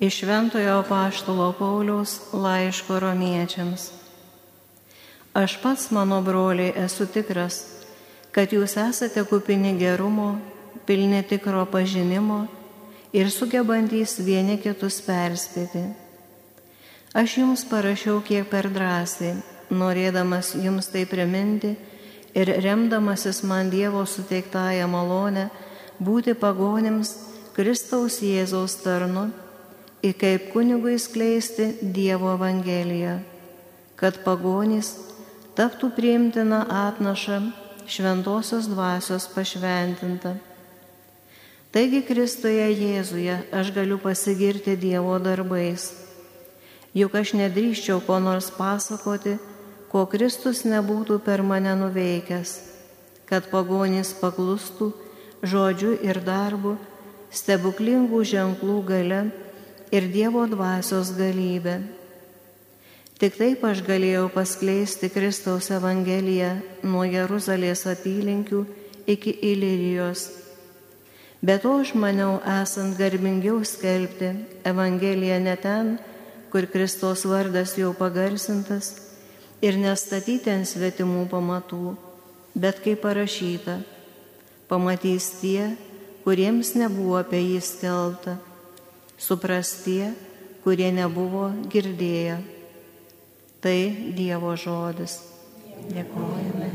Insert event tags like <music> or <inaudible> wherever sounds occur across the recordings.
Iš Ventojo Paštalo Pauliaus laiško romiečiams. Aš pats, mano broliai, esu tikras, kad jūs esate kupini gerumo, pilni tikro pažinimo ir sugebantys vieni kitus perspėti. Aš jums parašiau kiek per drąsiai, norėdamas jums tai priminti ir remdamasis man Dievo suteiktąją malonę būti pagonims Kristaus Jėzaus tarnu ir kaip kunigui skleisti Dievo Evangeliją, kad pagonys taptų priimtina atnaša šventosios dvasios pašventinta. Taigi Kristuje Jėzuje aš galiu pasigirti Dievo darbais, juk aš nedrįščiau ko nors pasakoti, ko Kristus nebūtų per mane nuveikęs, kad pagonys paklustų žodžiu ir darbu, stebuklingų ženklų gale ir Dievo dvasios galybę. Tik taip aš galėjau paskleisti Kristaus Evangeliją nuo Jeruzalės apylinkių iki Ilirijos. Bet to aš maniau, esant garbingiau skelbti Evangeliją ne ten, kur Kristos vardas jau pagarsintas ir nestatyti ant svetimų pamatų, bet kaip parašyta, pamatys tie, kuriems nebuvo apie jį skelbta supras tie, kurie nebuvo girdėję. Tai Dievo žodis. Dėkojame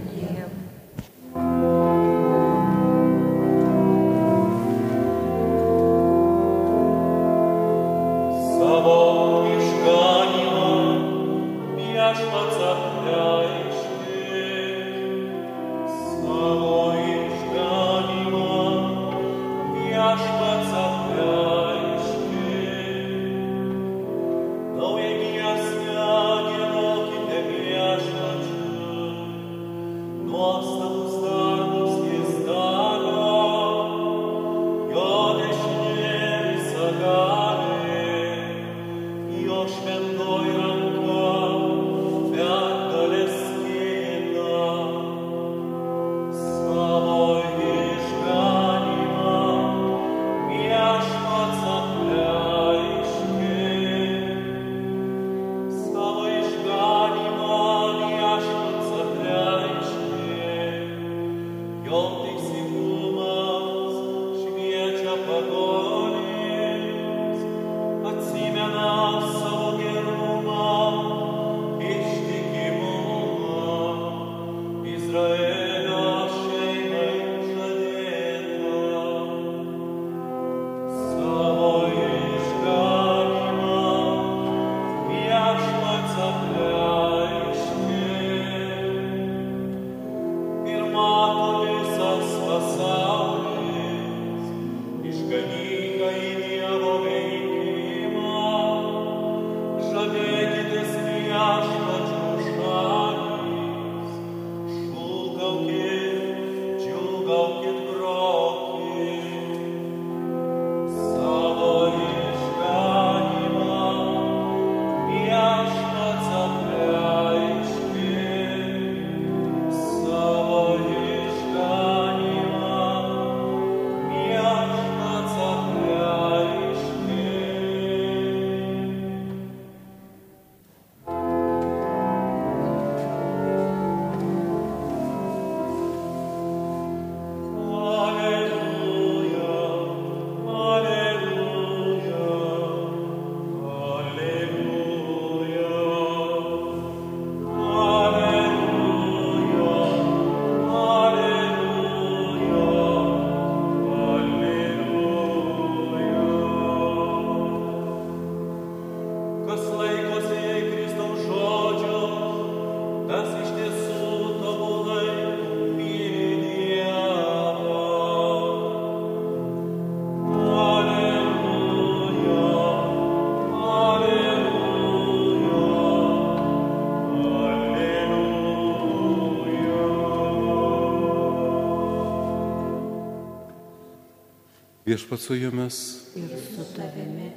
Viešpat su jumis. Ir su tavimi.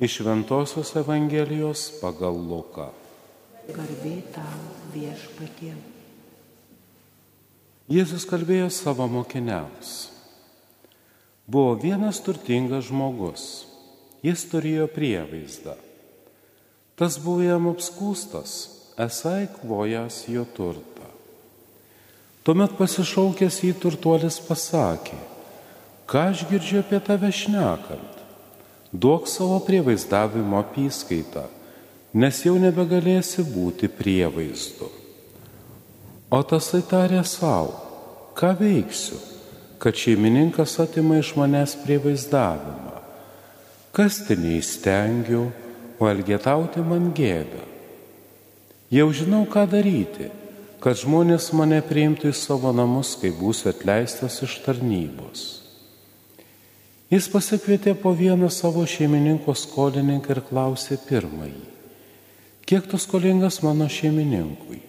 Iš Ventosios Evangelijos pagal Luką. Garbė tau viešpatie. Jėzus kalbėjo savo mokiniams. Buvo vienas turtingas žmogus. Jis turėjo prievaizdą. Tas buvo jam apskūstas, esai kvojas jo turtą. Tuomet pasišaukęs į turtuolis pasakė, ką aš girdžiu apie tave šnekant, duok savo prievaizdavimo apskaitą, nes jau nebegalėsi būti prievaizdu. O tasai tarė savo, ką veiksiu, kad šeimininkas atima iš manęs prievaizdavimą. Kas ten neįstengiu, o elgetauti man gėda. Jau žinau, ką daryti, kad žmonės mane priimtų į savo namus, kai būsiu atleistas iš tarnybos. Jis pasikvietė po vieną savo šeimininko skolininką ir klausė pirmąjį, kiek tu skolingas mano šeimininkui?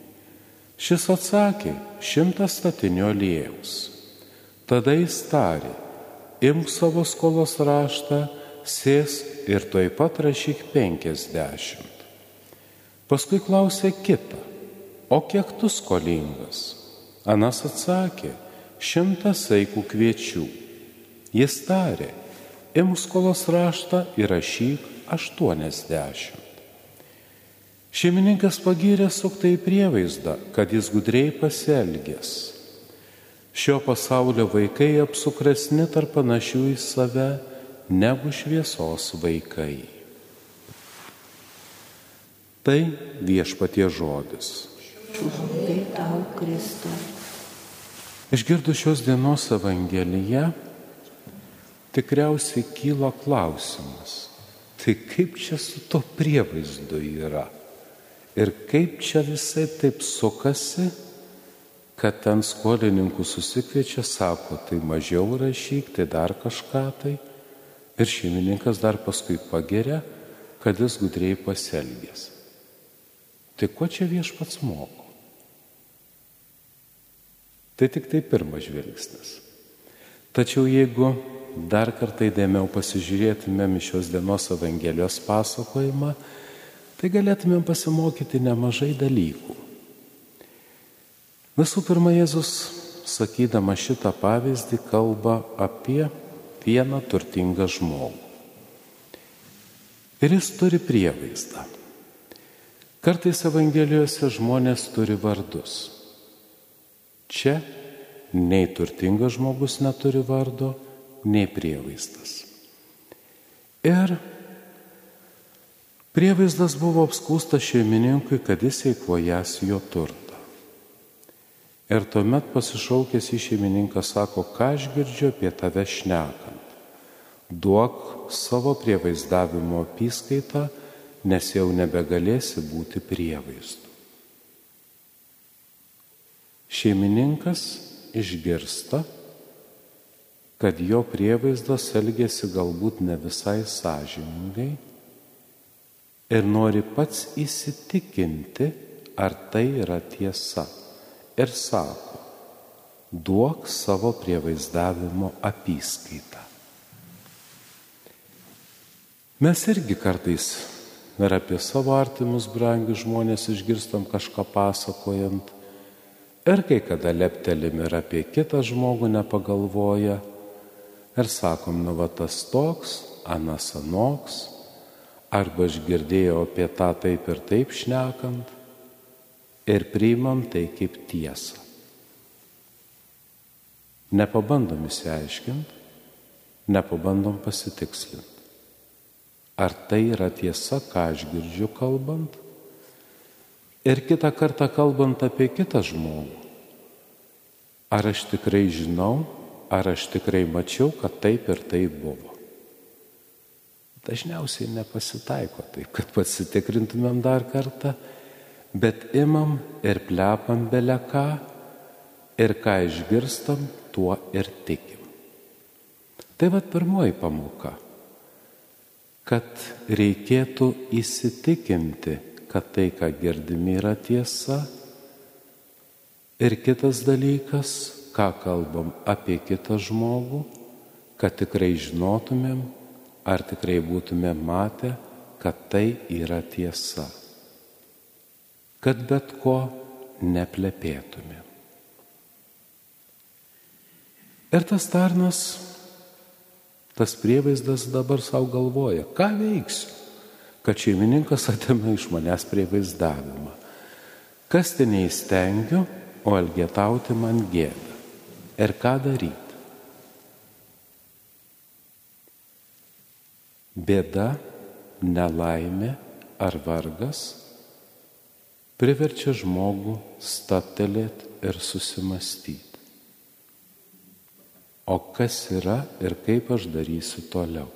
Šis atsakė, šimtas statinių aliejaus. Tada jis tarė, imk savo skolos raštą, sės ir toj pat rašyk penkiasdešimt. Paskui klausė kitą, o kiek tu skolingas? Anas atsakė, šimtas eikų kviečių. Jis tarė, imk skolos raštą ir rašyk aštuoniasdešimt. Šeimininkas pagyrė suktai prievaizdą, kad jis gudriai pasielgės. Šio pasaulio vaikai apsukresni tarp panašių į save negu šviesos vaikai. Tai viešpatie žodis. Išgirdus šios dienos Evangeliją, tikriausiai kyla klausimas, tai kaip čia su to prievaizdu yra? Ir kaip čia visai taip sukasi, kad ten skolininkų susikviečia, sako, tai mažiau rašyk, tai dar kažką tai. Ir šeimininkas dar paskui pageria, kad jis gudriai pasielgės. Tai ko čia viešpats moko? Tai tik tai pirmas žvilgsnis. Tačiau jeigu dar kartą įdėmiau pasižiūrėtumėm šios dienos Evangelijos pasakojimą, tai galėtumėm pasimokyti nemažai dalykų. Visų pirma, Jėzus, sakydama šitą pavyzdį, kalba apie vieną turtingą žmogų. Ir jis turi prievaizdą. Kartais Evangelijose žmonės turi vardus. Čia nei turtingas žmogus neturi vardo, nei prievaizdas. Ir Prievaizdas buvo apskūstas šeimininkui, kad jis eikvojas jo turtą. Ir tuomet pasišaukęs į šeimininką sako, ką aš girdžiu apie tave šnekant. Duok savo prievaizdavimo apskaitą, nes jau nebegalėsi būti prievaizdu. Šeimininkas išgirsta, kad jo prievaizdas elgėsi galbūt ne visai sąžiningai ir nori pats įsitikinti, ar tai yra tiesa. Ir sako, duok savo prievaizdavimo apskaitą. Mes irgi kartais ir apie savo artimus brangius žmonės išgirstam kažką pasakojant, ir kai kada leptelim ir apie kitą žmogų nepagalvoja, ir sakom, nu va tas toks, anas anoks, arba aš girdėjau apie tą taip ir taip šnekant ir priimam tai kaip tiesą. Nepabandom įsiaiškinti, nepabandom pasitikslinti. Ar tai yra tiesa, ką aš girdžiu kalbant? Ir kitą kartą kalbant apie kitą žmogų. Ar aš tikrai žinau, ar aš tikrai mačiau, kad taip ir taip buvo. Dažniausiai nepasitaiko taip, kad pasitikrintumėm dar kartą, bet imam ir plepam beleką ir ką išgirstam, tuo ir tikim. Tai vad pirmoji pamoka, kad reikėtų įsitikinti, kad tai, ką girdimi, yra tiesa. Ir kitas dalykas, ką kalbam apie kitą žmogų, kad tikrai žinotumėm, ar tikrai būtume matę, kad tai yra tiesa, kad bet ko neplepėtume. Ir tas tarnas tas prievaizdas dabar savo galvoja, ką veiksiu, kad šeimininkas atėmė iš manęs prievaizdavimą. Kas ten neįstengiu, o elgetauti man gėda. Ir ką daryti? Bėda, nelaimė ar vargas priverčia žmogų staptelėti ir susimastyti. O kas yra ir kaip aš darysiu toliau?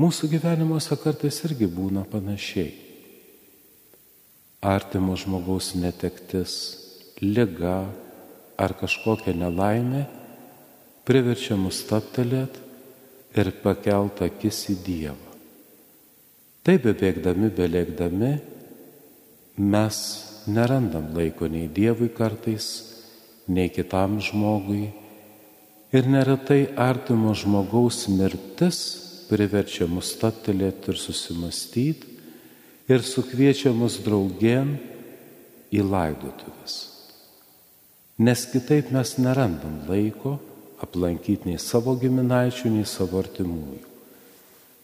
Mūsų gyvenimuose kartais irgi būna panašiai. Artimo žmogaus netektis, lyga ar kažkokia nelaimė priverčia mus staptelėti ir pakelt akis į Dievą. Taip bebėgdami, belėgdami, mes nerandam laiko nei Dievui kartais, nei kitam žmogui. Ir neretai artimo žmogaus mirtis priverčia mus staptelėti ir susimastyti ir sukviečia mus draugien į laidotuvės. Nes kitaip mes nerandam laiko aplankyti nei savo giminaičių, nei savo artimųjų.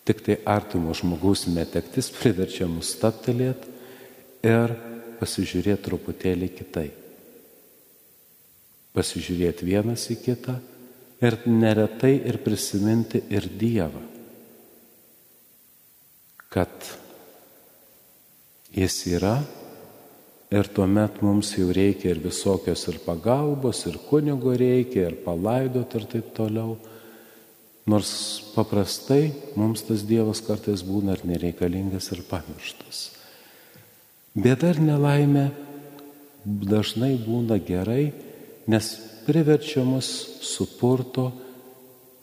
Tik tai artimo žmogaus netektis <laughs> priverčia mus staptelėti ir pasižiūrėti truputėlį kitai. Pasižiūrėti vienas į kitą ir neretai ir prisiminti ir Dievą. Kad Jis yra ir tuomet mums jau reikia ir visokios ir pagalbos, ir kunigo reikia, ir palaidot ir taip toliau. Nors paprastai mums tas Dievas kartais būna ir nereikalingas ir pamirštas. Bėda ir nelaimė dažnai būna gerai, nes priverčia mus supurto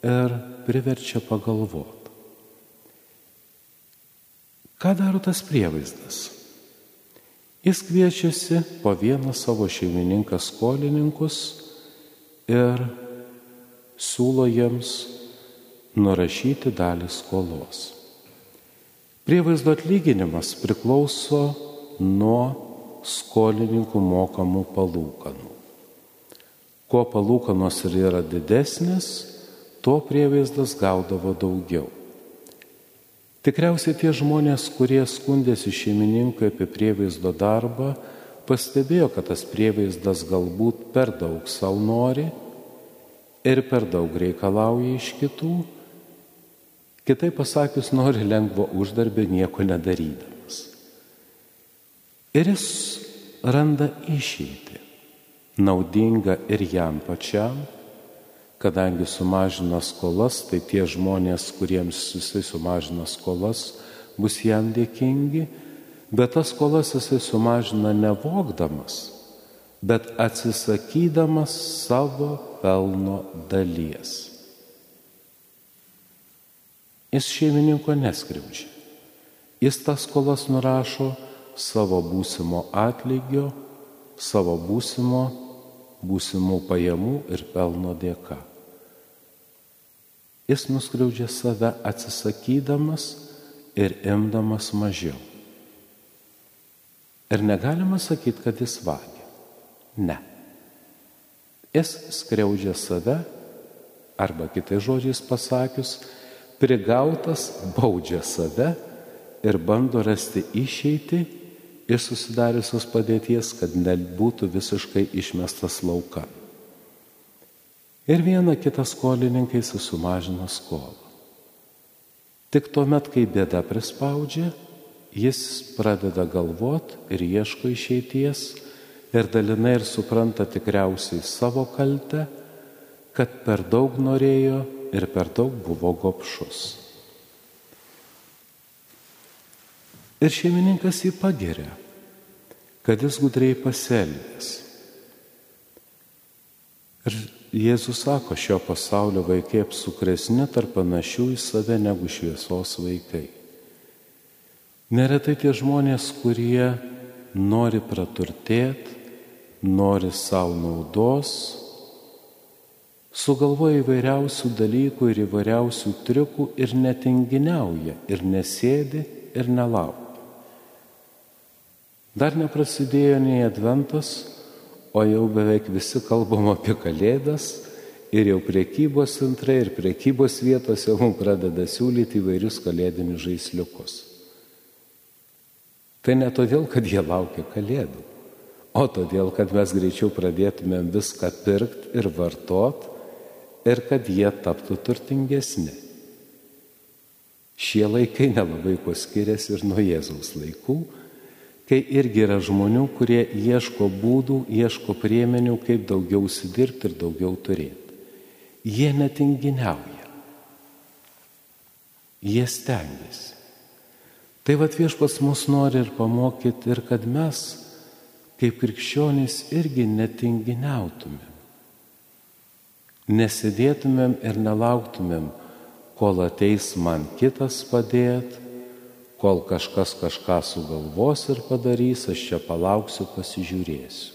ir priverčia pagalvoti. Ką daro tas prievaizdas? Jis kviečiasi po vieną savo šeimininką skolininkus ir siūlo jiems nurašyti dalį skolos. Prievaizdo atlyginimas priklauso nuo skolininkų mokamų palūkanų. Kuo palūkanos ir yra didesnės, tuo prievaizdas gaudavo daugiau. Tikriausiai tie žmonės, kurie skundėsi šeimininkai apie prievaizdo darbą, pastebėjo, kad tas prievaizdas galbūt per daug savo nori ir per daug reikalauja iš kitų Kitai pasakius, nori lengvo uždarbio nieko nedarydamas. Ir jis randa išeitį, naudinga ir jam pačiam, kadangi sumažina skolas, tai tie žmonės, kuriems jisai sumažina skolas, bus jam dėkingi, bet tas skolas jisai sumažina nevokdamas, bet atsisakydamas savo pelno dalies. Jis šeimininko neskriaudžia. Jis tas skolas nurašo savo būsimo atlygio, savo būsimo, būsimų pajamų ir pelno dėka. Jis nuskriaudžia save atsisakydamas ir imdamas mažiau. Ir negalima sakyti, kad jis vagia. Ne. Jis skriaudžia save, arba kitais žodžiais pasakius, prigautas baudžia save ir bando rasti išeitį iš susidariusios padėties, kad nebūtų visiškai išmestas lauka. Ir vieną kitą skolininkai sumažina skolą. Tik tuomet, kai bėda prispaudžia, jis pradeda galvot ir ieško išeities ir dalinai ir supranta tikriausiai savo kaltę, kad per daug norėjo ir per daug buvo gopšus. Ir šeimininkas jį pageria, kad jis gudriai pasielgęs. Ir Jėzus sako, šio pasaulio vaikai apsukresni tarp panašių į save negu šviesos vaikai. Neretai tie žmonės, kurie nori praturtėti, nori savo naudos, sugalvoja įvairiausių dalykų ir įvairiausių triukų ir netinginiauja, ir nesėdi, ir nelaukia. Dar neprasidėjo nei adventas, o jau beveik visi kalbam apie kalėdas Ir jau priekybos centrai ir priekybos vietose mums pradeda siūlyti įvairius kalėdinius žaisliukus. Tai ne todėl, kad jie laukia kalėdų, o todėl, kad mes greičiau pradėtumėm viską pirkti ir vartot ir kad jie taptų turtingesni. Šie laikai nelabai kuo skiriasi ir nuo Jėzaus laikų, kai irgi yra žmonių, kurie ieško būdų, ieško priemenių, kaip daugiau užsidirbti ir daugiau turėti. Jie netinginiauja. Jie stengiasi. Tai vad viešpas mus nori ir pamokyti ir kad mes, kaip krikščionys, irgi netinginiautumėm. Nesėdėtumėm ir nelauktumėm, kol ateis man kitas padėt, kol kažkas kažką sugalvos ir padarys, aš čia palauksiu, pasižiūrėsiu.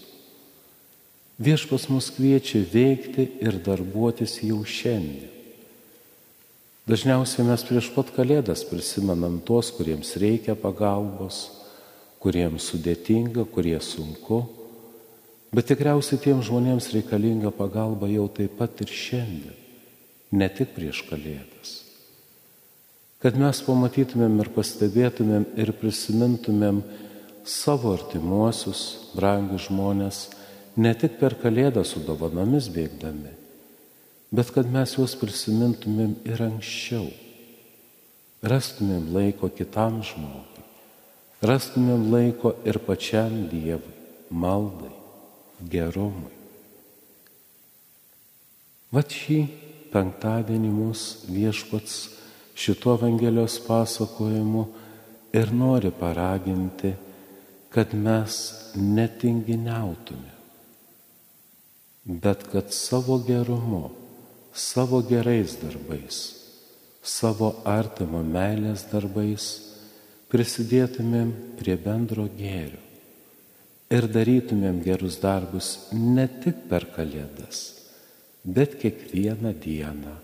Viešpas mus kviečia veikti ir darbuotis jau šiandien. Dažniausiai mes prieš pat kalėdas prisimenam tuos, kuriems reikia pagalbos, kuriems sudėtinga, kurie sunku, bet tikriausiai tiems žmonėms reikalinga pagalba jau taip pat ir šiandien, ne tik prieš kalėdas kad mes pamatytumėm ir pastebėtumėm ir prisimintumėm savo artimuosius, brangius žmonės, ne tik per kalėdą su dovanomis bėgdami, bet kad mes juos prisimintumėm ir anksčiau. Rastumėm laiko kitam žmogui, rastumėm laiko ir pačiam Dievui, maldai, gerumui. Vat šį penktadienį mūsų viešpats šituo Evangelijos pasakojimu ir nori paraginti, kad mes netinginiautume, bet kad savo gerumu, savo gerais darbais, savo artimo meilės darbais prisidėtumėm prie bendro gėrio ir darytumėm gerus darbus ne tik per kalėdas, bet kiekvieną dieną